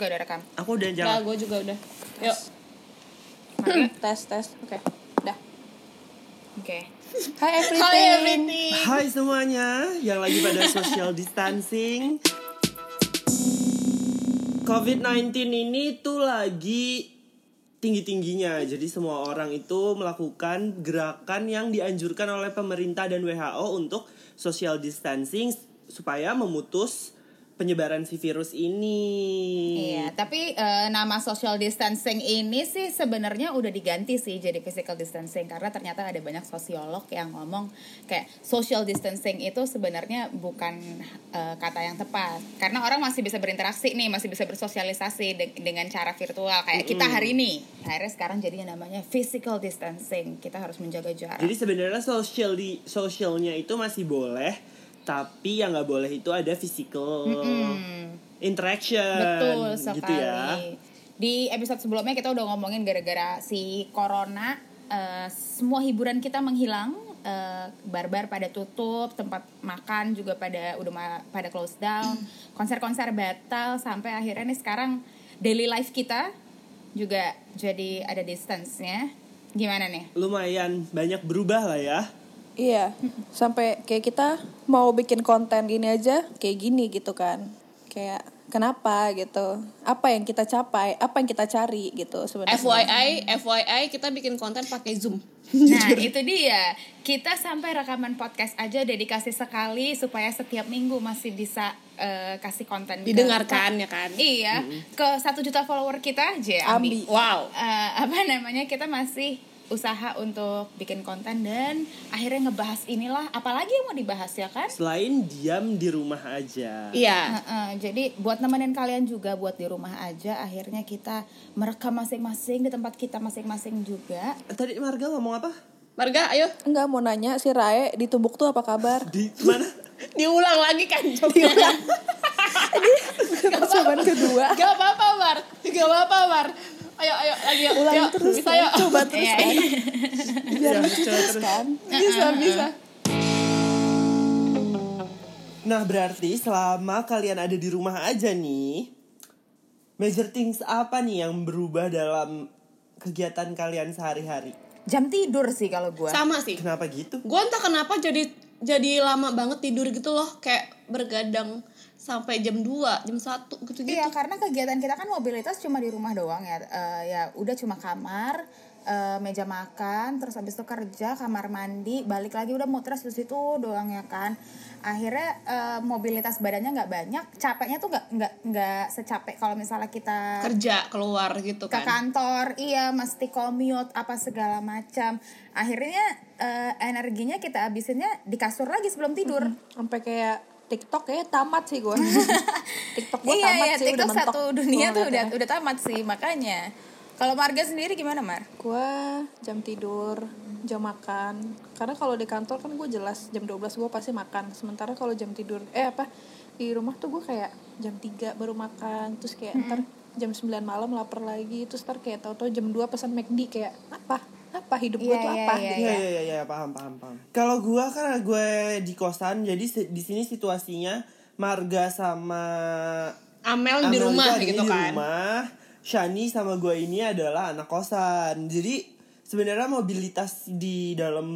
juga udah rekam. Aku udah Nah, jalan. gue juga udah. Yuk. tes tes. Oke. Udah. Oke. Hi everything. Hi everything. Hai semuanya yang lagi pada social distancing. COVID-19 ini tuh lagi tinggi-tingginya. Jadi semua orang itu melakukan gerakan yang dianjurkan oleh pemerintah dan WHO untuk social distancing supaya memutus penyebaran si virus ini. Iya, tapi eh, nama social distancing ini sih sebenarnya udah diganti sih jadi physical distancing karena ternyata ada banyak sosiolog yang ngomong kayak social distancing itu sebenarnya bukan eh, kata yang tepat karena orang masih bisa berinteraksi nih, masih bisa bersosialisasi de- dengan cara virtual kayak kita hari ini. Akhirnya sekarang jadi yang namanya physical distancing. Kita harus menjaga jarak. Jadi sebenarnya social di socialnya itu masih boleh, tapi yang nggak boleh itu ada physical interaction. Betul sekali. Gitu ya. Di episode sebelumnya kita udah ngomongin gara-gara si corona eh, semua hiburan kita menghilang, eh, bar-bar pada tutup, tempat makan juga pada udah ma- pada close down, konser-konser batal sampai akhirnya nih sekarang daily life kita juga jadi ada distance-nya. Gimana nih? Lumayan banyak berubah lah ya. Iya. Sampai kayak kita mau bikin konten gini aja kayak gini gitu kan. Kayak kenapa gitu? Apa yang kita capai? Apa yang kita cari gitu sebenarnya. FYI, FYI kita bikin konten pakai Zoom. Nah, itu dia. Kita sampai rekaman podcast aja dedikasi sekali supaya setiap minggu masih bisa eh, kasih konten ke- Didengarkan ya kan. Iya, ke satu juta follower kita aja, Ambi. Ambi. Wow. Eh, apa namanya kita masih usaha untuk bikin konten dan akhirnya ngebahas inilah apalagi yang mau dibahas ya kan Selain diam di rumah aja. Iya. Heeh, jadi buat nemenin kalian juga buat di rumah aja akhirnya kita merekam masing-masing di tempat kita masing-masing juga Tadi Marga ngomong apa? Marga, ayo Enggak mau nanya si Rae di Tumbuk tuh apa kabar? Di mana? diulang lagi kan Diulang. Percobaan kedua. Gak apa-apa, Mar. Gak apa-apa, Mar. Ayo, ayo, lagi yuk. Ulang Yuk, terus bisa yuk. Coba terus kan. Biar Ya, lucu coba terus kan. Bisa, bisa. Nah berarti selama kalian ada di rumah aja nih, major things apa nih yang berubah dalam kegiatan kalian sehari-hari? jam tidur sih kalau gua Sama sih. Kenapa gitu? Gue entah kenapa jadi jadi lama banget tidur gitu loh, kayak bergadang sampai jam 2, jam 1 gitu-gitu. Iya karena kegiatan kita kan mobilitas cuma di rumah doang ya Eh, ya udah cuma kamar eh, meja makan terus habis itu kerja kamar mandi balik lagi udah muter di situ doang ya kan akhirnya eh, mobilitas badannya nggak banyak capeknya tuh nggak nggak nggak secapek kalau misalnya kita Kerja keluar gitu ke kan. kantor iya mesti commute apa segala macam akhirnya eh, energinya kita habisinnya di kasur lagi sebelum tidur Sampai kayak TikTok ya tamat sih gue. TikTok gue iya tamat iya sih TikTok udah mentok. satu dunia tuh udah udah tamat sih makanya kalau Marga sendiri gimana Mar? Gue jam tidur, jam makan. Karena kalau di kantor kan gue jelas jam 12 gue pasti makan. Sementara kalau jam tidur, eh apa di rumah tuh gue kayak jam 3 baru makan. Terus kayak ntar jam 9 malam lapar lagi. Terus ntar kayak tau-tau jam 2 pesan McD kayak apa? Apa hidup gue Iya, tuh iya, apa? iya, gitu. Iya iya iya ya, paham paham paham. Kalau gua karena gue di kosan, jadi di sini situasinya Marga sama Amel di Amel rumah itu adanya gitu di kan. rumah. Shani sama gue ini adalah anak kosan. Jadi sebenarnya mobilitas di dalam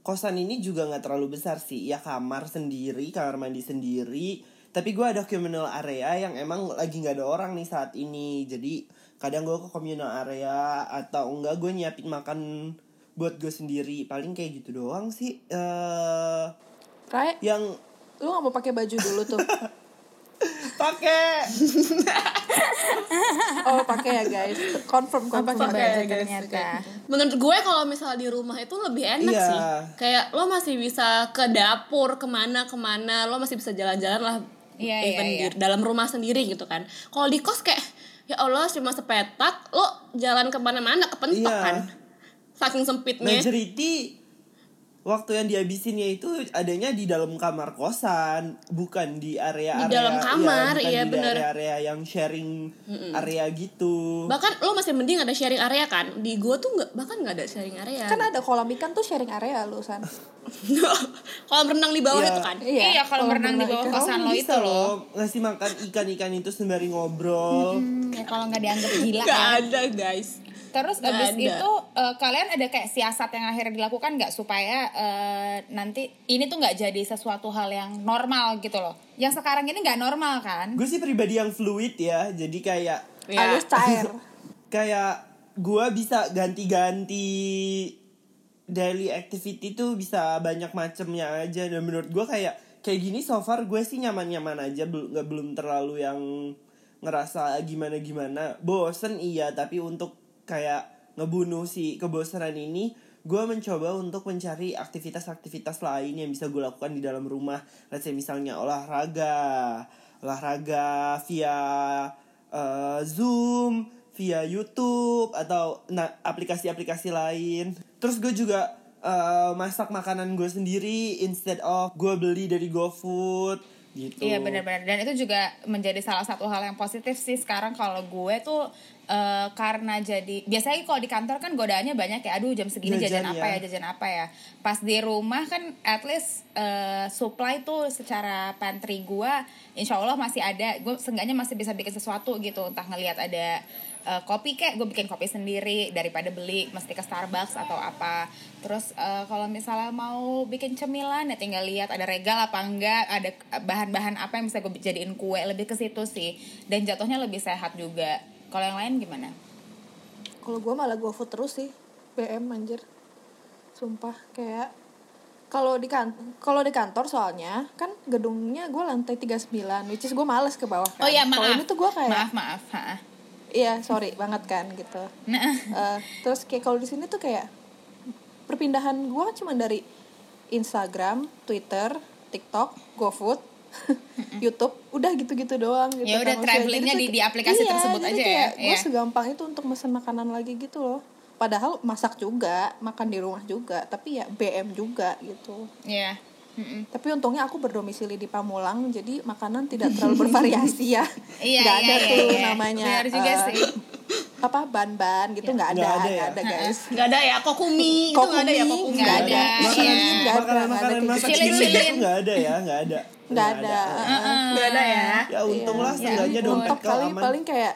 kosan ini juga nggak terlalu besar sih. Ya kamar sendiri, kamar mandi sendiri. Tapi gue ada communal area yang emang lagi nggak ada orang nih saat ini. Jadi kadang gue ke communal area atau enggak gue nyiapin makan buat gue sendiri. Paling kayak gitu doang sih. eh Rai, yang lu gak mau pakai baju dulu tuh? pakai Oh pakai ya guys. Confirm Oh, confirm. pakai baju guys, ternyata. Menurut gue kalau misalnya di rumah itu lebih enak Iya. sih. Kayak lo masih bisa ke dapur ke mana ke mana, lo masih bisa jalan-jalan lah. Iya, even iya, iya. di dalam rumah sendiri gitu kan. Kalau di kos kayak ya Allah cuma sepetak, lo jalan ke mana-mana kepentok Iya. kan. Saking sempitnya. majority waktu yang dihabisinnya itu adanya di dalam kamar kosan bukan di area Di dalam kamar, bukan iya, di bener. area-area yang sharing area gitu bahkan lo masih mending ada sharing area kan di gua tuh nggak bahkan nggak ada sharing area Kan ada kolam ikan tuh sharing area lu San. kolam renang di bawah Iya. itu kan Iya, kalau berenang di bawah ikan. kosan lo Kamu itu loh. ngasih makan ikan-ikan itu sembari ngobrol Hmm, ya kalau nggak dianggap gila nggak ya. ada guys Terus Nggak abis ada. itu eh, kalian ada kayak siasat yang akhirnya dilakukan nggak supaya eh, nanti ini tuh nggak jadi sesuatu hal yang normal gitu loh. Yang sekarang ini nggak normal kan? gue sih pribadi yang fluid ya jadi kayak ya cair. kayak gua bisa ganti-ganti daily activity tuh bisa banyak macemnya aja dan menurut gua kayak kayak gini so far gue sih nyaman-nyaman aja belum nggak belum terlalu yang ngerasa gimana gimana bosen iya tapi untuk kayak ngebunuh si kebosanan ini gue mencoba untuk mencari aktivitas-aktivitas lain yang bisa gue lakukan di dalam rumah let's say misalnya olahraga olahraga via eh, Zoom, via YouTube atau nah, aplikasi-aplikasi lain. Terus gue juga eh, masak makanan gue sendiri instead of gue beli dari GoFood gitu. Iya benar-benar dan itu juga menjadi salah satu hal yang positif sih sekarang kalau gue tuh eh, karena jadi biasanya kalau di kantor kan godaannya banyak ya aduh jam segini jajan, Jajan, apa ya. ya jajan apa ya. Pas di rumah kan at least eh, supply tuh secara pantry gue insya Allah masih ada. Gue seenggaknya masih bisa bikin sesuatu gitu entah ngelihat ada eh, kopi kayak gue bikin kopi sendiri daripada beli mesti ke Starbucks atau apa. Terus eh, kalau misalnya mau bikin cemilan ya tinggal lihat ada regal apa enggak ada bahan-bahan apa yang bisa gue jadiin kue. Lebih ke situ sih. Dan jatuhnya lebih sehat juga kalau yang lain gimana Kalau gue malah gue food terus sih. BM anjir. Sumpah kayak kalau di kan kalau di kantor soalnya kan gedungnya gue lantai 39 which is gue males ke bawah kan. oh ya Kalau maaf ini tuh gue kayak maaf maaf ha. iya sorry banget kan gitu. nah Eh, terus kayak kalau di sini tuh kayak perpindahan gue cuma dari Instagram, Twitter, TikTok, GoFood, YouTube, udah gitu-gitu doang gitu. Ya udah, kan. Maksudnya, travelingnya di- di aplikasi iya, tersebut aja ya, kayak Gue iya. segampang itu untuk mesen makanan lagi gitu loh. Padahal masak juga, makan di rumah juga, tapi ya BM juga gitu. ya Mm-mm. Tapi untungnya aku berdomisili di Pamulang, jadi makanan tidak terlalu bervariasi ya. Iya, Nggak iya, ada iya, tuh iya. namanya. Benar juga eh, sih. Apa ban-ban gitu nggak ada, Nggak ada ya? ada, guys. nggak ada ya kokumi itu nggak ada ya Kokumi, kokumi nggak ada. Makanan Iya. Makanan kayak masa gitu. kecil Cilin-cilin. itu nggak ada ya, nggak ada. Nggak ada. nggak ada ya Ya untung lah Iya. seenggaknya ampun. dompet Mentok kau paling aman. paling kayak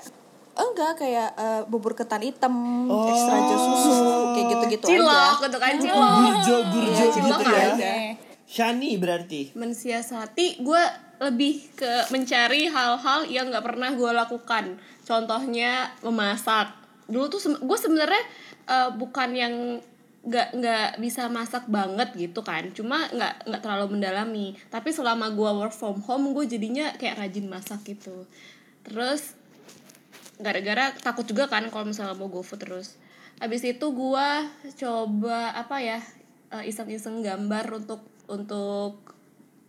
oh, enggak kayak eh, bubur ketan hitam, Oh. ekstra jus susu, kayak gitu-gitu cilok aja. gitu kan cilok burjo burjo Iya, gitu ya. ada. Shani berarti. mensiasati gue lebih ke mencari hal-hal yang nggak pernah gue lakukan. Contohnya memasak. Dulu tuh gue sebenarnya eh, bukan yang nggak nggak bisa masak banget gitu kan. Cuma nggak nggak terlalu mendalami. Tapi selama gue work from home gue jadinya kayak rajin masak gitu. Terus gara-gara takut juga kan kalau misalnya mau GoFood terus. Habis itu gua coba apa ya eh, iseng-iseng gambar untuk untuk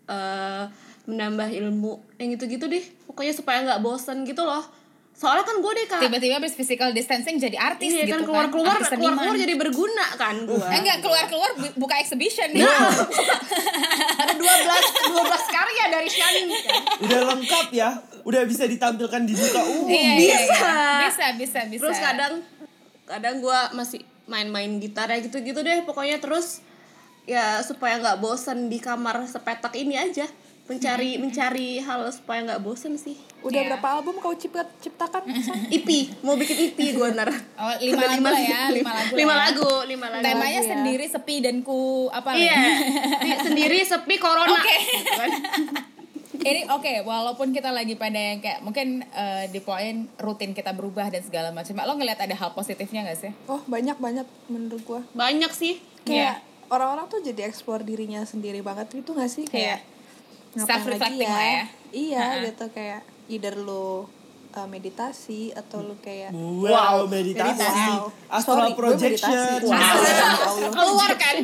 eh, menambah ilmu. Yang gitu-gitu deh. Pokoknya supaya nggak bosen gitu loh. Soalnya kan gue deh kak. Tiba-tiba habis physical distancing jadi artis iya gitu kan keluar keluar artis keluar keluar jadi berguna kan gue Eh, enggak keluar keluar buka exhibition ada 12 12 karya dari Shani kan. Udah lengkap ya. Udah bisa ditampilkan di muka umum. Iya, iya, Bisa. iya. bisa. Bisa bisa terus kadang kadang gue masih main-main gitar ya gitu-gitu deh. Pokoknya terus ya supaya nggak bosen di kamar sepetak ini aja mencari mencari hal supaya nggak bosen sih Udah Iya. berapa album kau cipta, ciptakan? IP mau bikin IP gue ntar oh, lima lagu lah ya lima lagu lima ya. lagu lima lagu temanya lagu ya. sendiri sepi dan ku apa iya lagi Di- sendiri sepi corona Oke. gitu kan. ini oke walaupun kita lagi pada yang kayak mungkin eh, di poin rutin kita berubah dan segala macam lo ngeliat ada hal positifnya gak sih Oh banyak banyak menurut gua. banyak sih Kayak orang-orang tuh jadi explore dirinya sendiri banget itu gak sih kayak ngapain Self-reflecting lagi lah ya. Iya Ha-ha. gitu kayak either lu uh, meditasi atau lu kayak Wow, meditasi. Wow. Astral Sorry, projection. meditasi. Wow. Ya keluarkan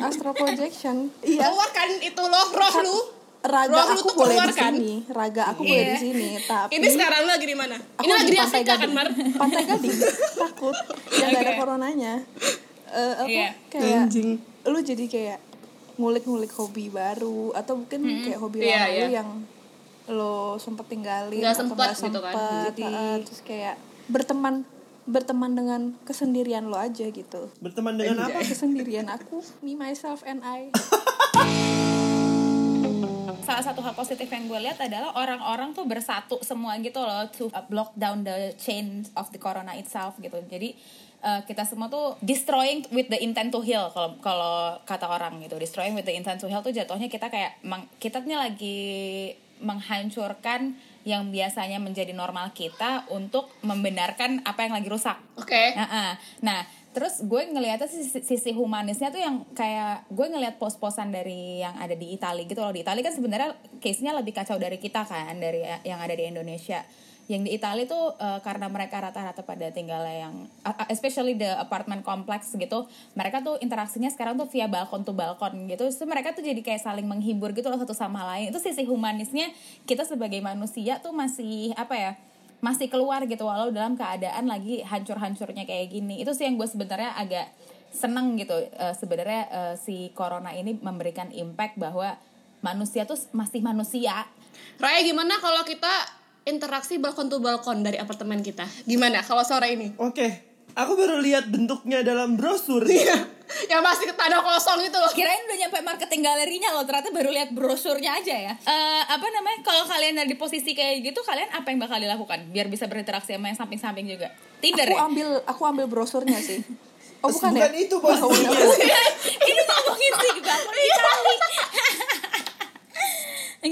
astral projection. Iya. keluarkan itu loh roh lu Raga Roh lu aku tuh boleh di sini, raga aku boleh Iya. di sini, tapi ini sekarang lu lagi di mana ini lagi di Pantai Afrika kan. Mar Pantai Gading takut yang gak ada Oke. coronanya. Eh, apa Iya. kayak Anjing. lu jadi kayak ngulik-ngulik hobi baru atau mungkin kayak hobi Iya, lama lu yang lo sempet tinggalin Nggak atau sempet nggak gitu kan. sempet, Jadi- terus kayak berteman berteman dengan kesendirian lo aja gitu. Berteman dengan apa? kesendirian aku me myself and I. Salah satu hal positif yang gue lihat adalah orang-orang tuh bersatu semua gitu loh to block down the chain of the corona itself gitu. Jadi uh, kita semua tuh destroying with the intent to heal kalau kalau kata orang gitu destroying with the intent to heal tuh jatuhnya kita kayak meng, kita nih lagi menghancurkan yang biasanya menjadi normal kita untuk membenarkan apa yang lagi rusak Oke. Nah, nah, terus gue ngeliatnya sisi, sisi humanisnya tuh yang kayak gue ngeliat pos-posan dari yang ada di Italia gitu loh. Di Italia kan sebenarnya case-nya lebih kacau dari kita kan, dari yang ada di Indonesia. Yang di Italia tuh eh, karena mereka rata-rata pada tinggalnya yang uh, especially the apartment complex gitu, mereka tuh interaksinya sekarang tuh via balkon to balkon gitu. Terus mereka tuh jadi kayak saling menghibur gitu loh satu sama lain. Itu sisi humanisnya kita sebagai manusia tuh masih apa ya? masih keluar gitu walau dalam keadaan lagi hancur-hancurnya kayak gini itu sih yang gue sebenarnya agak seneng gitu Eh, sebenarnya eh, si corona ini memberikan impact bahwa manusia tuh masih manusia Raya gimana kalau kita interaksi balkon to balkon dari apartemen kita? Gimana kalau sore ini? Oke, aku baru lihat bentuknya dalam brosur. Yang masih tanah kosong itu loh. kirain udah nyampe marketing galerinya loh ternyata baru lihat brosurnya aja ya Eh, apa namanya kalau kalian ada di posisi kayak gitu kalian apa yang bakal dilakukan biar bisa berinteraksi sama yang samping-samping juga Tinder aku ya ambil aku ambil brosurnya sih oh bukan, Bukan ya itu posisinya. ini ngomongin sih Itali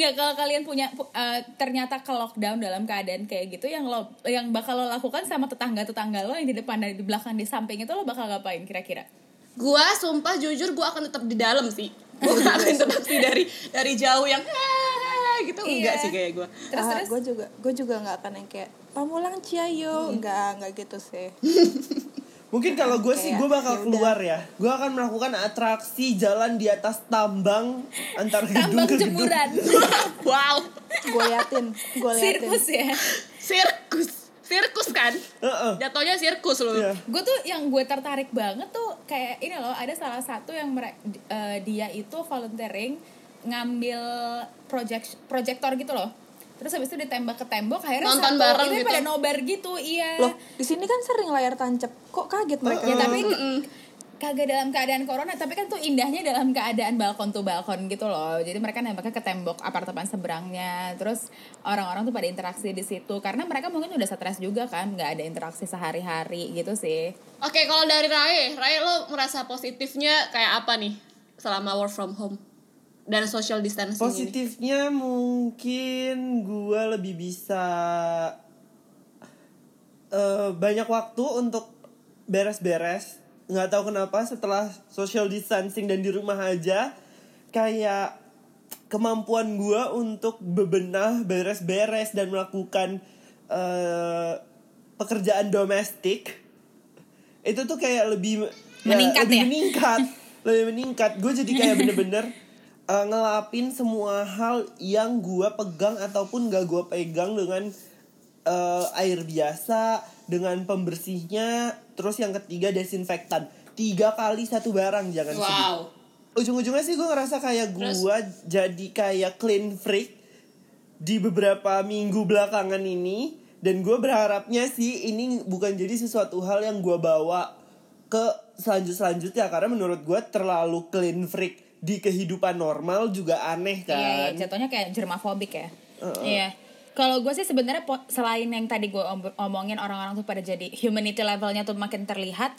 Enggak kalau kalian punya pu- eh, ternyata ke lockdown dalam keadaan kayak gitu yang lo yang bakal lo lakukan sama tetangga-tetangga lo yang di depan dan di belakang di samping itu lo bakal ngapain kira-kira? Gua sumpah jujur gua akan tetap di dalam sih. Gua akan interaksi dari dari jauh yang "Ah," gitu enggak Iya. sih kayak gua. Terus Ah, terus gue juga gue juga nggak akan yang kayak pamulang ciayo nggak nggak gitu sih Mungkin kalau gue sih gue bakal keluar ya. Gue akan melakukan atraksi jalan di atas tambang antar gedung tambang ke gedung. jemuran. Wow. gue liatin gue liatin Sirkus ya. Sirkus. Sirkus kan? Heeh. Jatuhnya sirkus loh. Iya. gue tuh yang gue tertarik banget tuh kayak ini loh ada salah satu yang mere- eh, dia itu volunteering ngambil project proyektor gitu loh terus habis itu ditembak ke tembok akhirnya Nonton satu bareng ini gitu. pada nobar gitu iya. Loh di sini kan sering layar tancap. Kok kaget mereka? ya tapi kagak dalam keadaan corona tapi kan tuh indahnya dalam keadaan balkon tuh balkon gitu loh. Jadi mereka nembaknya ke tembok apartemen seberangnya. Terus orang-orang tuh pada interaksi di situ. Karena mereka mungkin udah stres juga kan nggak ada interaksi sehari-hari gitu sih. Oke, kalau dari Rai, Rai lo merasa positifnya kayak apa nih selama work from home dan social distancing ini? Positifnya mungkin gue lebih bisa eh, banyak waktu untuk beres-beres. Nggak tahu kenapa setelah social distancing dan di rumah aja kayak kemampuan gue untuk bebenah, beres-beres dan melakukan eh, pekerjaan domestik itu tuh kayak lebih Meningkat lebih ya? meningkat lebih meningkat gue jadi kayak bener-bener uh, ngelapin semua hal yang gue pegang ataupun gak gue pegang dengan uh, air biasa dengan pembersihnya terus yang ketiga desinfektan. Tiga kali satu barang jangan sedih. Wow. ujung-ujungnya sih gue ngerasa kayak gue jadi kayak clean freak di beberapa minggu belakangan ini dan gue berharapnya sih ini bukan jadi sesuatu hal yang gue bawa ke selanjut selanjutnya karena menurut gue terlalu clean freak di kehidupan normal juga aneh Iya, kan iya, jatuhnya kayak germafobik ya. Iya. Kalau gue sih sebenarnya selain yang tadi gue om- omongin orang-orang tuh pada jadi humanity levelnya tuh makin terlihat,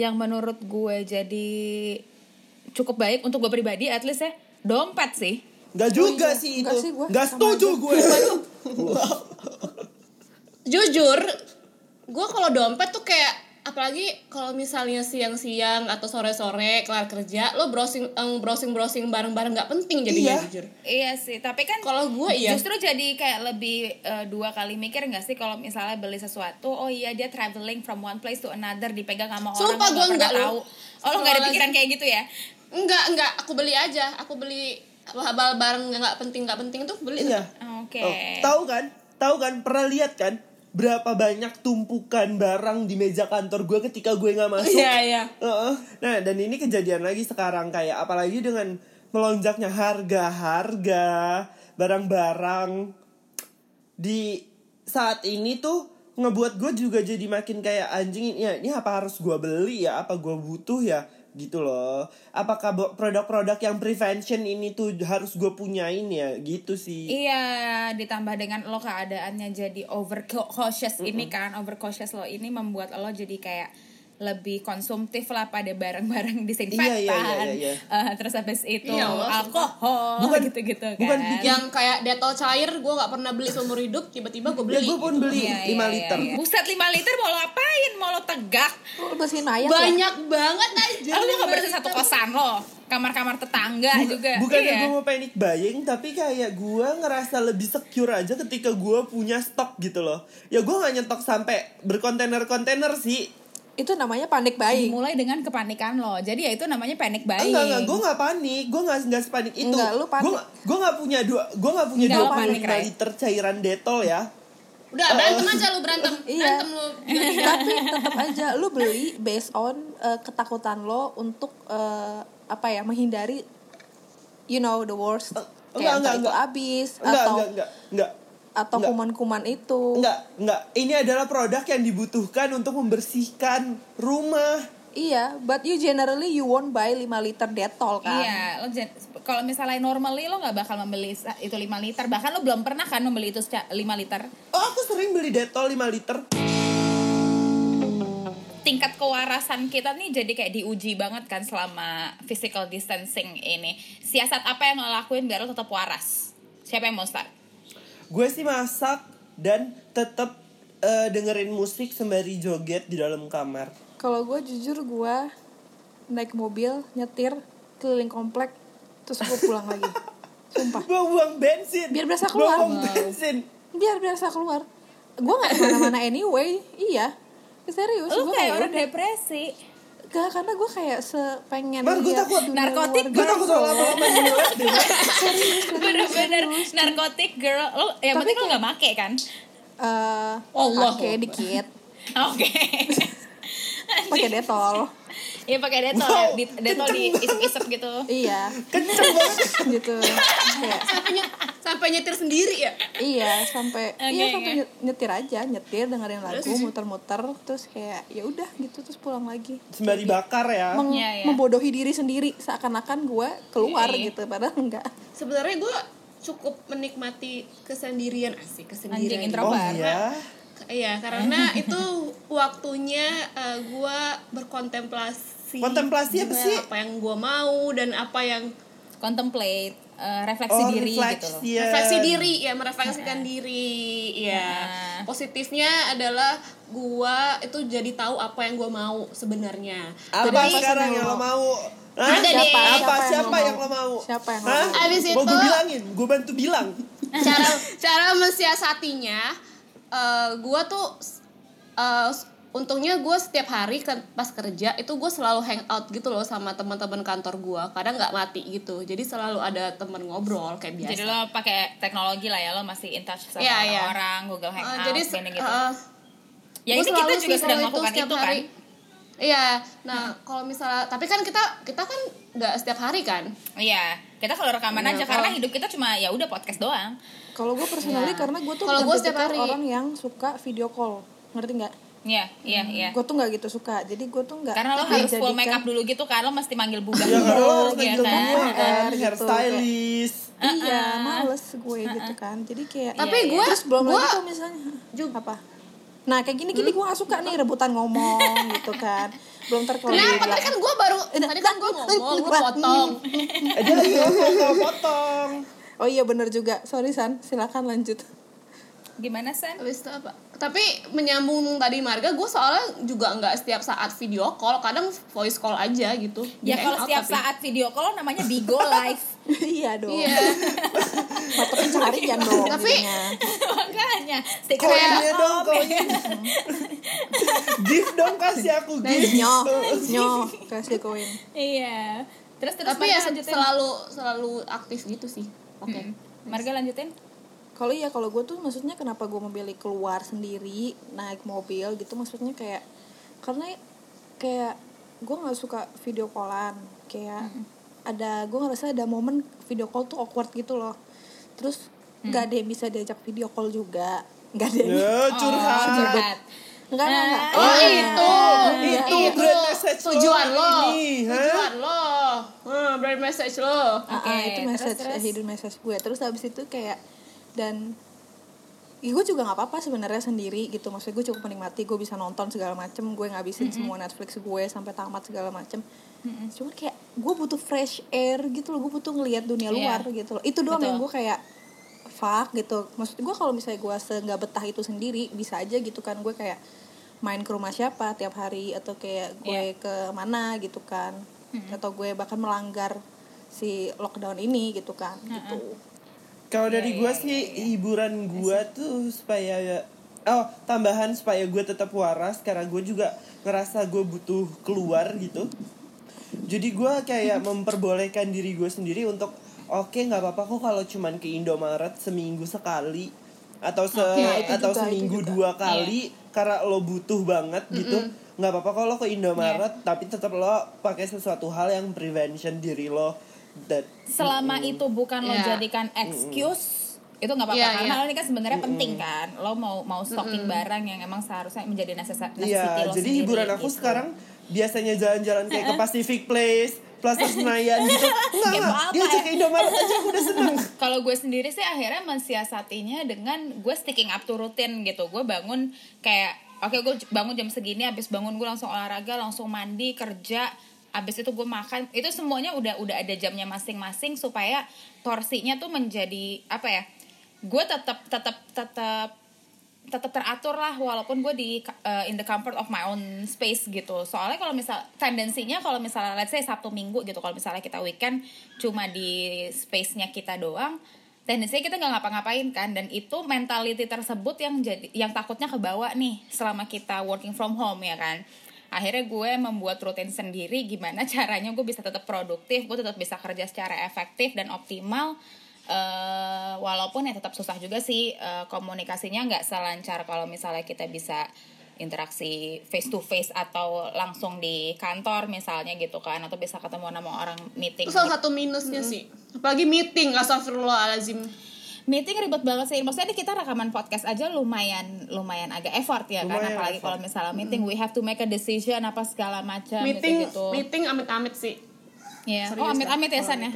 yang menurut gue jadi cukup baik untuk gue pribadi, at least ya dompet sih. Nggak juga iya. sih itu sama setuju gue Jujur, gue kalau dompet tuh kayak apalagi kalau misalnya siang-siang atau sore-sore kelar kerja, lo browsing browsing browsing barang-barang nggak penting jadinya Iya. jujur. Iya sih, tapi kan Kalau gue iya. justru jadi kayak lebih eh, dua kali mikir nggak sih kalau misalnya beli sesuatu, oh iya dia traveling from one place to another dipegang sama orang Sumpah yang gua nggak tahu. Oh lo nggak ada pikiran kayak gitu ya? Enggak, enggak, aku beli aja. Aku beli hal barang nggak penting nggak penting tuh beli. iya Oke. Oh, tahu kan tahu kan pernah lihat kan berapa banyak tumpukan barang di meja kantor gue ketika gue nggak masuk Iya, iya. Heeh. Nah, dan ini kejadian lagi sekarang kayak apalagi dengan melonjaknya harga-harga barang-barang di saat ini tuh ngebuat gue juga jadi makin kayak anjing ya ini apa harus gue beli ya apa gue butuh ya gitu loh. Apakah produk-produk yang prevention ini tuh harus gue punyain ya? Gitu sih. Iya, ditambah dengan lo keadaannya jadi over cautious ini kan, over cautious lo ini membuat lo jadi kayak lebih konsumtif lah pada barang-barang disinfektan. Iya, iya, iya, iya. Eh, terus habis itu Iya, alkohol Bukan- gitu-gitu kan. bukan bikin- yang kayak detol cair gue nggak pernah beli seumur hidup tiba-tiba gue ya beli gue pun gitu. beli Iya, 5 iya, liter iya. Buset 5 liter mau lo apain? Mau lo tegak? Bersihin mayat ya? banyak banget aja Oh, lo gak bersih satu kosan lo? Kamar-kamar tetangga juga. Bukan iya. gue mau panic buying Tapi kayak gue ngerasa lebih secure aja ketika gue punya stok gitu loh Ya gue gak nyetok sampai berkontainer-kontainer sih Itu namanya panik buying. Mulai dengan kepanikan lo. Jadi ya itu namanya panic buying. Enggak, enggak, gue gak panik Gue gak, gak sepanik itu Enggak, lu panik. Gue gue gak punya dua Gue gak punya Enggak, dua lu panik, Ray. liter cairan detol ya udah berantem aja lu berantem Iya. berantem lu Tapi tetap aja lu beli based on uh, ketakutan lo untuk uh, apa ya menghindari you know the worst. enggak, Kayak enggak, entah itu enggak. habis Enggak, atau enggak, enggak, enggak atau kuman-kuman itu. Enggak, enggak Ini adalah produk yang dibutuhkan untuk membersihkan rumah Iya, but you generally you won't buy 5 liter Dettol kan. Iya, lo jen- kalau misalnya normally lo nggak bakal membeli itu 5 liter. Bahkan lo belum pernah kan membeli itu seca- 5 liter. Oh aku sering beli detol 5 liter Tingkat kewarasan kita nih jadi kayak diuji banget kan selama physical distancing ini. Siasat apa yang lo lakuin biar lo tetap waras? Siapa yang mau start? Gue sih masak dan tetap eh, dengerin musik sembari joget di dalam kamar Kalau gue jujur gue naik mobil nyetir keliling komplek terus gue pulang lagi. Sumpah. Buang-buang bensin Biar berasa keluar. Buang-buang bensin Biar biasa keluar. Gue nggak ke mana-mana anyway. Iya. Serius. Lo gue kayak orang depresi. Gak, karena gue kayak sepengen Mar, gue takut. Narkotik, Gue takut Mar. Serius, serius, Bener-bener narkotik girl. Lo yang Tapi penting lo nggak make kan? Eh, Allah. pakai dikit Oke. Pakai detol Iya pakai detol, Wow, ya. Di- detol di isep-isep gitu. iya. Kenceng banget. Gitu. Sampai ny- sampai nyetir sendiri ya? Iya sampai Oke, iya sampai nyet- nyetir aja. Nyetir dengerin lagu muter-muter terus kayak ya udah gitu terus pulang lagi. Sembari bakar ya. Meng- Iya, iya. membodohi diri sendiri. Seakan-akan gue keluar Iya, iya. gitu padahal enggak. Sebenarnya gue cukup menikmati kesendirian. Asik kesendirian. Anjing intro. Oh Introvert. iya Iya, karena itu waktunya uh, gue berkontemplasi. Kontemplasi apa sih? Apa yang gue mau dan apa yang Contemplate, eh, refleksi Oh diri gitu loh. refleksi refleksi diri ya merefleksikan diri ya Nah. positifnya adalah gua itu jadi tahu apa yang gua mau sebenarnya Apa Jadi- sekarang yang lo mau Hah? Ada deh. Apa Siapa siapa yang yang lo lo mau Siapa yang lo Hah? mau? Abis Mau gue itu- bilangin Gue bantu bilang cara cara mensiasatinya eh gua tuh eh, untungnya gue setiap hari kan pas kerja itu gue selalu hangout gitu loh sama teman-teman kantor gue kadang nggak mati gitu jadi selalu ada teman ngobrol kayak biasa Jadi lo pakai teknologi lah ya, lo masih in touch sama Iya, iya. orang, Google Eh, Hangout, jadi gini gitu. eh, ya ini kita juga sedang melakukan setiap itu kan. hari. Iya, nah kalau misalnya, tapi kan kita kita kan nggak setiap hari kan. Iya, kita kalau rekaman Iya, aja kalau- karena hidup kita cuma ya udah podcast doang. Kalau gue personally karena gue tuh Kalau bukan gua setiap hari. orang yang suka video call, ngerti nggak? Iya, iya, iya. Gue tuh nggak gitu suka, jadi gue tuh nggak. Karena lo harus full menjadikan- make up dulu gitu kan, lo mesti manggil Ya lo dulu, harus ya manggil kan. gue kan Gitu, Hairstylist Iya, males gue gitu kan. Jadi kayak Tapi Iya, gue, terus belum gue lagi tuh misalnya Juga. apa? Nah kayak gini gini gue gak suka nih rebutan ngomong gitu kan. Belum terkelola. Kenapa? Tadi kan gue baru, tadi kan gue ngomong, lu potong. Eh dia lagi ngomong potong Oh iya bener juga. Sorry San, silakan lanjut. Gimana San? Habis itu apa? Tapi menyambung tadi Marga, gue soalnya juga nggak setiap saat video call, kadang voice call aja gitu. Ya kalau setiap tapi. saat video call namanya Bigo live. iya dong. Iya. Mata pencarian dong. Tapi-. Makanya stiker Koinnya dong koin Gift dong kasih aku gift Nyo, nyo, kasih koin. Iya. Terus terus Tapi ya selalu selalu aktif gitu sih. Oke. Mm. Marga lanjutin. Kalau iya kalau gue tuh maksudnya kenapa gue memilih keluar sendiri naik mobil gitu maksudnya kayak karena kayak gue nggak suka video callan kayak ada gue ngerasa ada momen video call tuh awkward gitu loh terus nggak ada yang bisa diajak video call juga nggak ada yang Ya, curhat. Oh, curhat. Enggak, enggak, enggak. Oh, Oh, Iya. itu. Iya, itu iya. tujuan lo. ini? Tujuan lo. Hmm, brand message lo. Ah, ah, Oke, itu terus, message terus? hidden message gue. Terus habis itu kayak dan ya gue juga nggak apa-apa sebenarnya sendiri gitu. Maksudnya gue cukup menikmati gue bisa nonton segala macem gue ngabisin semua Netflix gue sampai tamat segala macem. Cuman kayak gue butuh fresh air gitu loh. Gue butuh ngelihat dunia Iya. luar gitu loh. Itu doang Betul. yang gue kayak fuck gitu. Maksud gue kalau misalnya gue se nggak betah itu sendiri bisa aja gitu kan. Gue kayak main ke rumah siapa tiap hari atau kayak gue ke mana gitu kan atau gue bahkan melanggar si lockdown ini gitu kan gitu. Kalau Iya, dari gue sih hiburan gue tuh supaya oh tambahan supaya gue tetap waras karena gue juga ngerasa gue butuh keluar gitu. Jadi gue kayak memperbolehkan diri gue sendiri untuk oke nggak apa-apa kok kalau cuman ke Indomaret seminggu sekali atau se Nah, itu atau juga, seminggu dua kali karena lo butuh banget gitu nggak apa-apa kalau ke Indomaret tapi tetap lo pakai sesuatu hal yang prevention diri lo that selama itu bukan lo Iya. jadikan excuse itu nggak apa-apa Iya, karena iya. ini kan sebenarnya penting kan lo mau mau stocking barang yang emang seharusnya menjadi necessity Iya, lo jadi sendiri, hiburan aku gitu. sekarang biasanya jalan-jalan kayak ke Pacific Place, Plaza Senayan gitu. Enggak, enggak. apa Dia ajak ya? ke Indomaret aja aku udah seneng. kalau gue sendiri sih akhirnya mensiasatinya dengan gue sticking up to routine gitu gue bangun kayak oke gue bangun jam segini habis bangun gue langsung olahraga langsung mandi kerja habis itu gue makan. Itu semuanya udah udah ada jamnya masing-masing supaya porsinya tuh menjadi apa ya gue tetap tetap tetap tetap teratur lah walaupun gue di uh, in the comfort of my own space gitu. Soalnya kalau misal tendensinya kalau misalnya let's say sabtu minggu gitu kalau misalnya kita weekend cuma di space-nya kita doang tendensinya kita nggak ngapa-ngapain kan dan itu mentality tersebut yang jadi yang takutnya kebawa nih selama kita working from home ya kan. Akhirnya gue membuat rutin sendiri gimana caranya gue bisa tetap produktif gue tetap bisa kerja secara efektif dan optimal eh walaupun ya tetap susah juga sih eh, komunikasinya nggak selancar kalau misalnya kita bisa interaksi face to face atau langsung di kantor misalnya gitu kan atau bisa ketemu sama orang meeting Itu salah satu minusnya sih. Apalagi meeting, astagfirullahalazim. meeting ribet banget sih maksudnya ini kita rekaman podcast aja lumayan lumayan agak effort ya kan Lumayan apalagi effort. kalau misalnya meeting we have to make a decision apa segala macam Meeting, gitu meeting amit-amit sih. Serius oh amit amit dah, ya San ya.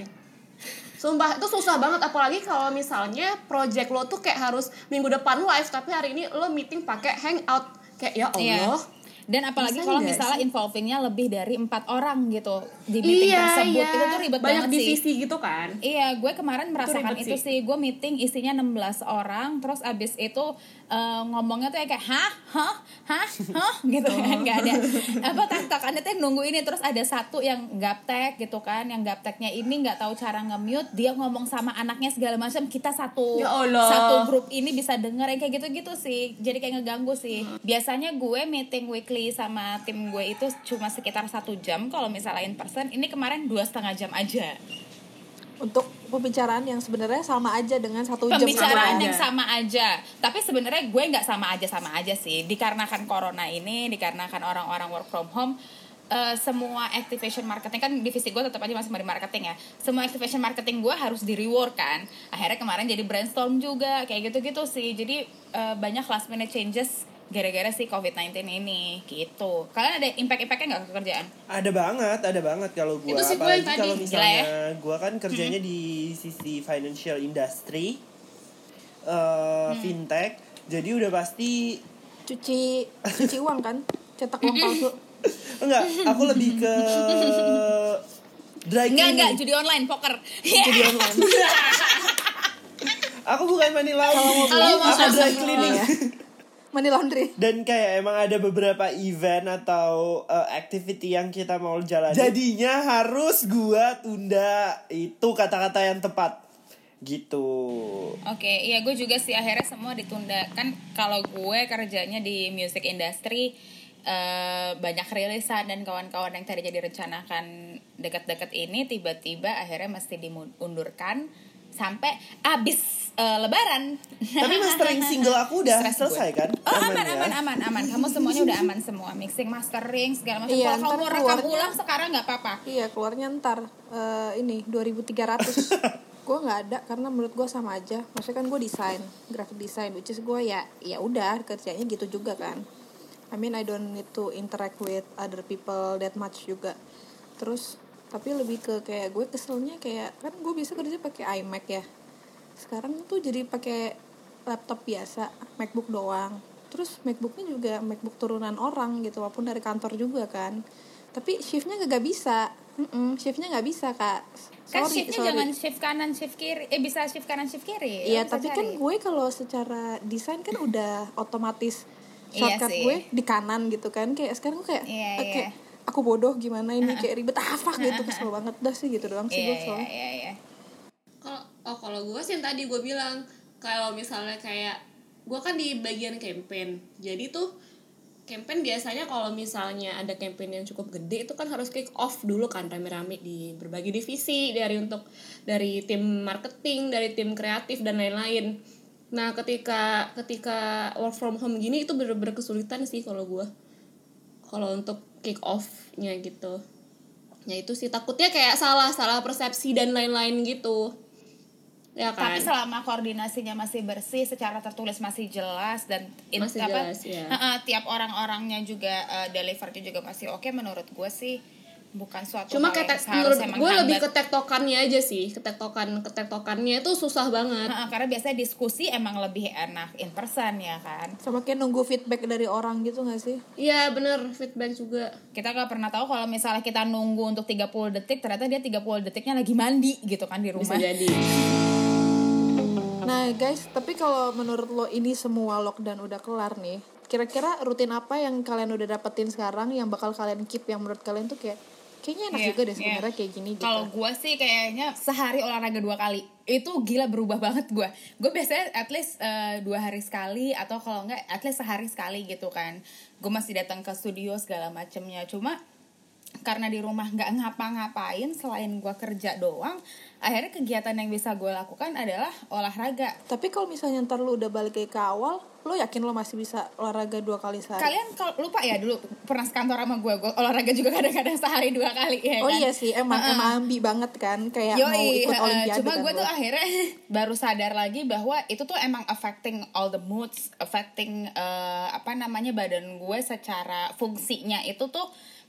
Sumpah itu susah banget apalagi kalau misalnya project lo tuh kayak harus minggu depan live tapi hari ini lo meeting pakai hangout kayak ya Iya. Allah. Dan apalagi kalau misalnya sih? involvingnya lebih dari empat orang gitu di meeting Iya, tersebut iya. itu tuh ribet Banyak banget sih. divisi gitu kan. Iya, gue kemarin merasakan ribet itu sih. sih. Gue meeting isinya 16 orang, terus abis itu eh, ngomongnya tuh kayak hah, hah, hah, hah, gitu kan, nggak ada. Apa tak-takannya tuh nunggu ini, terus ada satu yang gaptek gitu kan, yang gapteknya ini nggak tahu cara nge-mute, dia ngomong sama anaknya segala macam, kita satu Ya Allah. satu grup ini bisa denger yang kayak gitu-gitu sih, jadi kayak ngeganggu sih. Biasanya gue meeting weekly sama tim gue itu cuma sekitar satu jam, kalau misalnya in person, ini kemarin dua setengah jam aja. Untuk pembicaraan yang sebenarnya sama aja dengan satu jam pembicaraan yang aja. sama aja. Tapi sebenarnya gue nggak sama aja sama aja sih. Dikarenakan corona ini dikarenakan orang-orang work from home eh, semua activation marketing kan divisi gue tetap aja masih di marketing ya. Semua activation marketing gue harus di reward kan. Akhirnya kemarin jadi brainstorm juga kayak gitu-gitu sih. Jadi eh, banyak last minute changes gara-gara si covid-19 ini gitu kalian ada impact-impactnya nggak ke kerjaan Ada banget, ada banget kalau gua Itu sih gua yang apalagi tadi. kalau misalnya ya. gua kan kerjanya di sisi financial industry eh fintech. Jadi udah pasti cuci cuci uang kan cetak uang palsu enggak, aku lebih ke dry enggak cleaning. enggak judi online poker judi online Aku bukan money laundering, Kalau mau aku dry cleaning. ya. Money laundry Dan kayak emang ada beberapa event atau uh, activity yang kita mau jalan. Jadinya harus gua tunda. Itu kata-kata yang tepat. Gitu. Oke, iya gue juga sih akhirnya semua ditunda kan kalau gue kerjanya di music industry eh, banyak rilisan dan kawan-kawan yang tadinya direncanakan dekat-dekat ini tiba-tiba akhirnya mesti diundurkan sampai abis eh, lebaran Tapi mastering single aku udah Stres selesai gue. kan? Oh aman ya? aman aman aman. Kamu semuanya udah aman semua. Mixing, mastering segala macam. Iya, Kalau kamu ntar rekam ulang sekarang nggak apa-apa. Iya keluarnya ntar eh, ini 2300 gue nggak ada karena menurut gue sama aja maksudnya kan gue desain graphic design which is gue ya ya udah kerjanya gitu juga kan I mean I don't need to interact with other people that much juga terus tapi lebih ke kayak gue keselnya kayak kan gue biasa kerja pakai iMac ya sekarang tuh jadi pakai laptop biasa MacBook doang terus MacBooknya juga MacBook turunan orang gitu walaupun dari kantor juga kan tapi shiftnya gak bisa Mm-mm, shiftnya nggak bisa kak Kan sorry shiftnya sorry jangan shift kanan shift kiri. Eh bisa shift kanan shift kiri. Iya, Lo bisa tapi kan cari. gue kalau secara desain kan udah otomatis Iya shortcut sih. gue di kanan gitu kan. Kayak sekarang gue kayak Iya, eh, kayak iya. Aku bodoh gimana ini? Kayak ribet. Apa gitu. Kesel banget. Dah sih gitu doang sih gue iya soalnya. iya iya. kalau oh kalau gue sih yang tadi gue bilang kalau misalnya kayak gue kan di bagian campaign. Jadi tuh campaign biasanya kalau misalnya ada campaign yang cukup gede itu kan harus kick off dulu kan rame-rame di berbagai divisi dari untuk dari tim marketing dari tim kreatif dan lain-lain. Nah ketika ketika work from home gini itu bener-bener kesulitan sih kalau gue kalau untuk kick off-nya gitu. Ya itu sih takutnya kayak salah salah persepsi dan lain-lain gitu. Ya kan? Tapi selama koordinasinya masih bersih, secara tertulis masih jelas dan in- Masih apa, jelas, ya. Tiap orang-orangnya juga uh, delivernya juga masih oke menurut gue sih bukan suatu cuma hal yang ketek seharusnya menurut gue lebih menghambat. ketektokannya aja sih ketektokan ketektokannya itu susah banget Heeh, karena biasanya diskusi emang lebih enak in person ya kan. Sama kayak nunggu feedback dari orang gitu gak sih? iya bener feedback juga Kita nggak pernah tahu kalau misalnya kita nunggu untuk 30 detik ternyata dia 30 detiknya lagi mandi gitu kan di bisa rumah. jadi Nah guys, tapi kalau menurut lo ini semua lockdown udah kelar nih, kira-kira rutin apa yang kalian udah dapetin sekarang yang bakal kalian keep yang menurut kalian tuh kayak kayaknya enak Iya, juga deh iya. sebenarnya kayak gini gitu. Kalau gue sih kayaknya sehari olahraga dua kali itu gila berubah banget gue. Gue biasanya at least eh, dua hari sekali atau kalau enggak at least sehari sekali gitu kan. Gue masih datang ke studio segala macemnya. Cuma karena di rumah nggak ngapa-ngapain selain gue kerja doang, akhirnya kegiatan yang bisa gue lakukan adalah olahraga. Tapi kalau misalnya ntar lu udah balik ke awal, lo yakin lo masih bisa olahraga dua kali sehari? Kalian kalau lupa ya dulu pernah sekantor sama gue, gue olahraga juga kadang-kadang sehari dua kali ya Oh kan? iya sih, emang Heeh. emang ambi banget kan kayak Yoi, mau ikut heeh. olimpiade cuma kan gue tuh akhirnya baru sadar lagi bahwa itu tuh emang affecting all the moods, affecting eh, apa namanya badan gue secara fungsinya itu tuh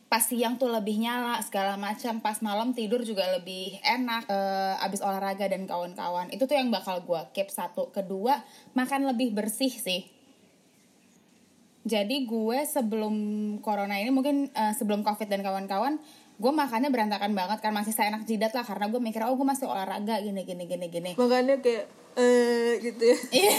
pas siang tuh lebih nyala segala macam. Pas malam tidur juga lebih enak eh, abis olahraga dan kawan-kawan. Itu tuh yang bakal gue keep satu. Kedua makan lebih bersih sih. Jadi gue sebelum corona ini mungkin eh, sebelum covid dan kawan-kawan gue makannya berantakan banget kan. Masih seenak jidat lah karena gue mikir oh gue masih olahraga gini gini gini gini. Makanya kayak eh gitu ya. Iya,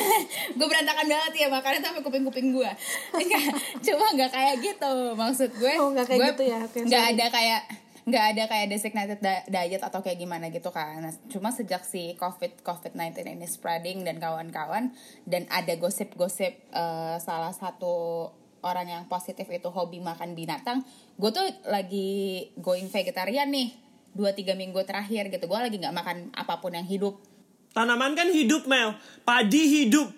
gue berantakan banget ya makannya sampai kuping-kuping gue. Enggak, cuma nggak kayak gitu. Maksud gue, Oh, nggak kayak gue gitu ya? Nggak ada kayak nggak ada kayak designated di- diet atau kayak gimana gitu kan. Nah, cuma sejak si COVID COVID-19 ini spreading dan kawan-kawan dan ada gosip-gosip eh, salah satu orang yang positif itu hobi makan binatang, gue tuh lagi going vegetarian nih dua tiga minggu terakhir gitu. Gue lagi nggak makan apa pun yang hidup. Tanaman kan hidup Mel, padi hidup.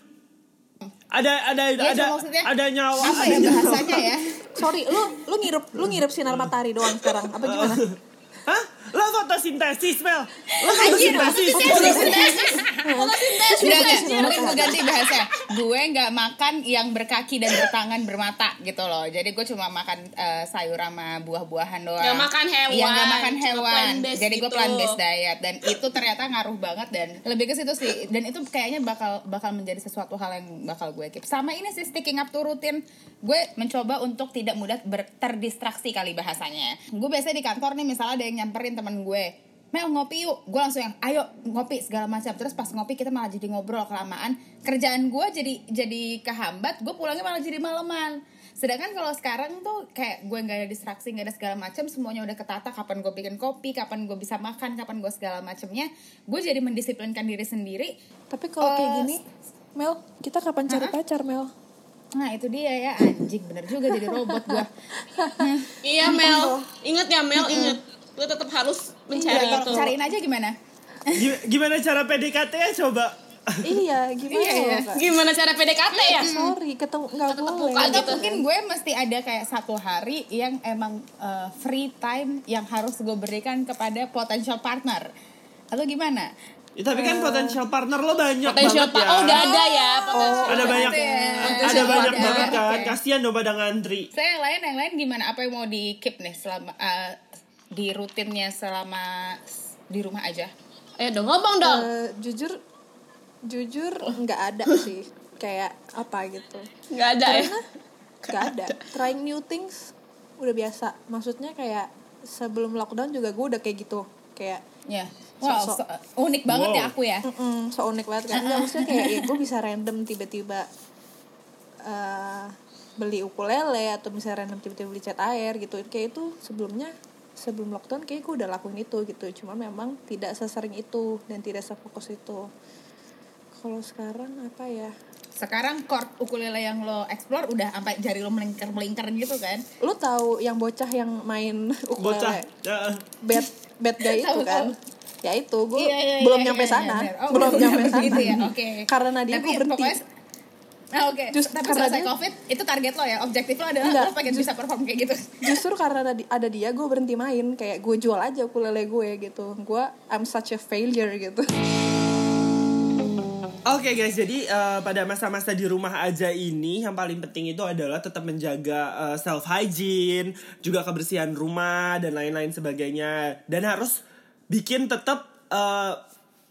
Ada ada Iya, ada ada nyawa. Apa ada ya nyawa. bahasanya ya? Sorry, lu lu ngirup lu ngirup sinar matahari doang sekarang. Apa gimana? Hah? Lo fotosintesis Mel? Lo Anjir, fotosintesis? Enggak, enggak, mungkin gue ganti bahasa. Gue nggak makan yang berkaki dan bertangan bermata gitu loh. Jadi gue cuma makan eh, sayur sama buah-buahan doang. Nggak makan hewan, Iya nggak makan hewan. Jadi gue gitu. plant based diet. Dan itu ternyata ngaruh banget dan lebih ke situ sih. Dan itu kayaknya bakal bakal menjadi sesuatu hal yang bakal gue keep. Sama ini sih sticking up to rutin Gue mencoba untuk tidak mudah ber- terdistraksi kali bahasanya. Gue biasanya di kantor nih misalnya ada yang nyamperin temen gue Mel ngopi yuk, gue langsung yang ayo ngopi segala macam. Terus pas ngopi kita malah jadi ngobrol kelamaan. Kerjaan gue jadi jadi kehambat, gue pulangnya malah jadi maleman. Sedangkan kalau sekarang tuh kayak gue nggak ada distraksi, nggak ada segala macam, semuanya udah ketata. Kapan gue bikin kopi, kapan gue bisa makan, kapan gue segala macamnya. Gue jadi mendisiplinkan diri sendiri. Tapi kalau kayak Eh, gini, Mel, kita kapan cari pacar, Mel? Nah itu dia ya anjing bener juga jadi robot gue. iya Mel inget ya Mel inget lu tetap harus mencari Cari itu cariin aja gimana? Gim- Gimana cara PDKT ya coba? iya gimana Iya, iya. Gimana cara PDKT ya? sorry ketemu nggak boleh Atau mungkin gue mesti ada kayak satu hari yang emang uh, free time yang harus gue berikan kepada potential partner. Atau gimana? Ya, tapi kan potensial partner lo banyak Potensial banget ya. Oh, udah ada ya. potensial ada Oh, banyak ada ya. ada Potensial banyak partner. banget kan. Oke. Kasihan dong pada ngantri. Saya yang lain yang lain gimana? Apa yang mau di keep nih selama uh, di rutinnya selama di rumah aja? Eh, dong ngomong dong. Eh, jujur jujur nggak ada sih kayak apa gitu Nggak ada ya. karena nggak ada trying new things udah biasa maksudnya kayak sebelum lockdown juga gue udah kayak gitu kayak Ya. Wow, so- unik banget Wow. ya aku ya. Mm-mm, so unik banget kan Nggak, maksudnya kayak ya gue bisa random tiba-tiba eh, beli ukulele atau misalnya random tiba-tiba beli cat air gitu kayak itu sebelumnya sebelum lockdown kayak gue udah lakuin itu gitu. Cuma memang tidak sesering itu dan tidak sefokus itu. Kalau sekarang apa ya? Sekarang chord ukulele yang lo explore udah sampai jari lo melingkar-melingkar gitu kan? lu tahu yang bocah yang main Bocah. ukulele Ya. bad bad guy itu kan? ya itu gue Iya, iya, belum iya, nyampe iya, sana. iya, oh, belum nyampe sana. gitu ya, oke. karena dia gue berhenti. pokoknya- Ah, oke. Just Tapi karena selesai dia- covid itu target lo ya, objektif lo adalah Enggak, lo pengen bisa perform kayak gitu. justru karena ada, ada dia gue berhenti main. Kayak gue jual aja ukulele gue gitu. Gue I'm such a failure gitu. Oke guys, jadi eh, pada masa-masa di rumah aja ini yang paling penting itu adalah tetap menjaga self hygiene, juga kebersihan rumah dan lain-lain sebagainya. Dan harus bikin tetap eh,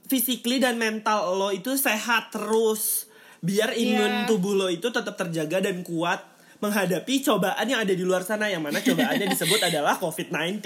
physically dan mental lo itu sehat terus biar imun Iya. tubuh lo itu tetap terjaga dan kuat menghadapi cobaan yang ada di luar sana yang mana cobaannya disebut adalah COVID-19.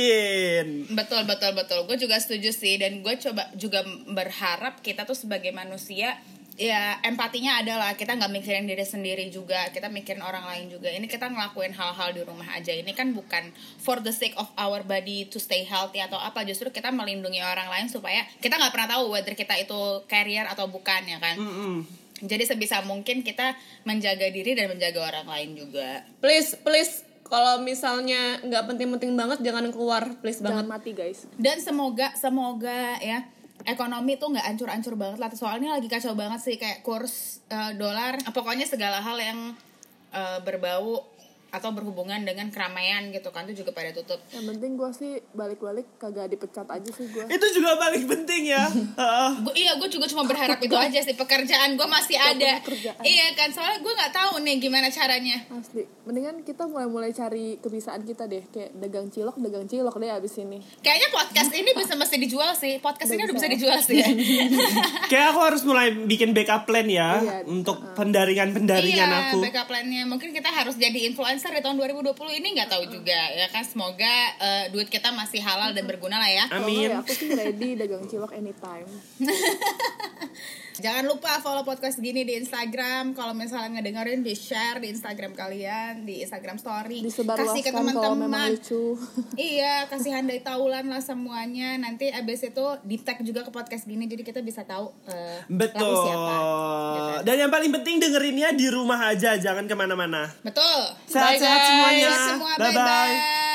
Betul betul betul. Gue juga setuju sih dan gue coba juga berharap kita tuh sebagai manusia ya empatinya adalah kita nggak mikirin diri sendiri juga kita mikirin orang lain juga ini kita ngelakuin hal-hal di rumah aja ini kan bukan for the sake of our body to stay healthy atau apa justru kita melindungi orang lain supaya kita nggak pernah tahu whether kita itu carrier atau bukan ya kan Mm-mm. Jadi sebisa mungkin kita menjaga diri dan menjaga orang lain juga. Please, please kalau misalnya nggak penting-penting banget jangan keluar, please banget. jangan mati guys. Dan semoga semoga ya ekonomi tuh nggak ancur-ancur banget lah. Soalnya lagi kacau banget sih kayak kurs eh, dolar. Pokoknya segala hal yang eh, berbau atau berhubungan dengan keramaian gitu kan itu juga pada tutup Yang penting gue sih balik-balik kagak dipecat aja sih gue. Itu juga paling penting ya. Heeh. Gua- iya gue juga cuma berharap itu aja sih pekerjaan gue masih ada pekerjaan. iya kan soalnya gue nggak tahu nih gimana caranya Asli. Mendingan kita mulai-mulai cari kebiasaan kita deh. Kayak dagang cilok, dagang cilok deh abis ini. kayaknya podcast ini bisa mesti dijual sih podcast ini udah bisa dijual sih ya. Kayak aku harus mulai bikin backup plan ya Iya. untuk pendaringan-pendaringan iya, aku. backup plan-nya. Mungkin kita harus jadi influencer di tahun 2020 ini nggak tahu juga ya kan. Semoga eh, duit kita masih halal dan berguna lah ya. Kalau Amin. ya aku sih ready dagang cilok anytime. Jangan lupa follow podcast gini di Instagram. Kalau misalnya ngedengerin di share di Instagram kalian, di Instagram story. Disebarluaskan kasih ke teman-teman. iya, kasih handai taulan lah semuanya. Nanti abis itu di tag juga ke podcast gini jadi kita bisa tahu eh, Betul. lagu siapa. Gitu. Dan yang paling penting dengerinnya di rumah aja, jangan ke mana-mana. Betul. Sehat-sehat semuanya. Sehat semua, Bye-bye. bye-bye.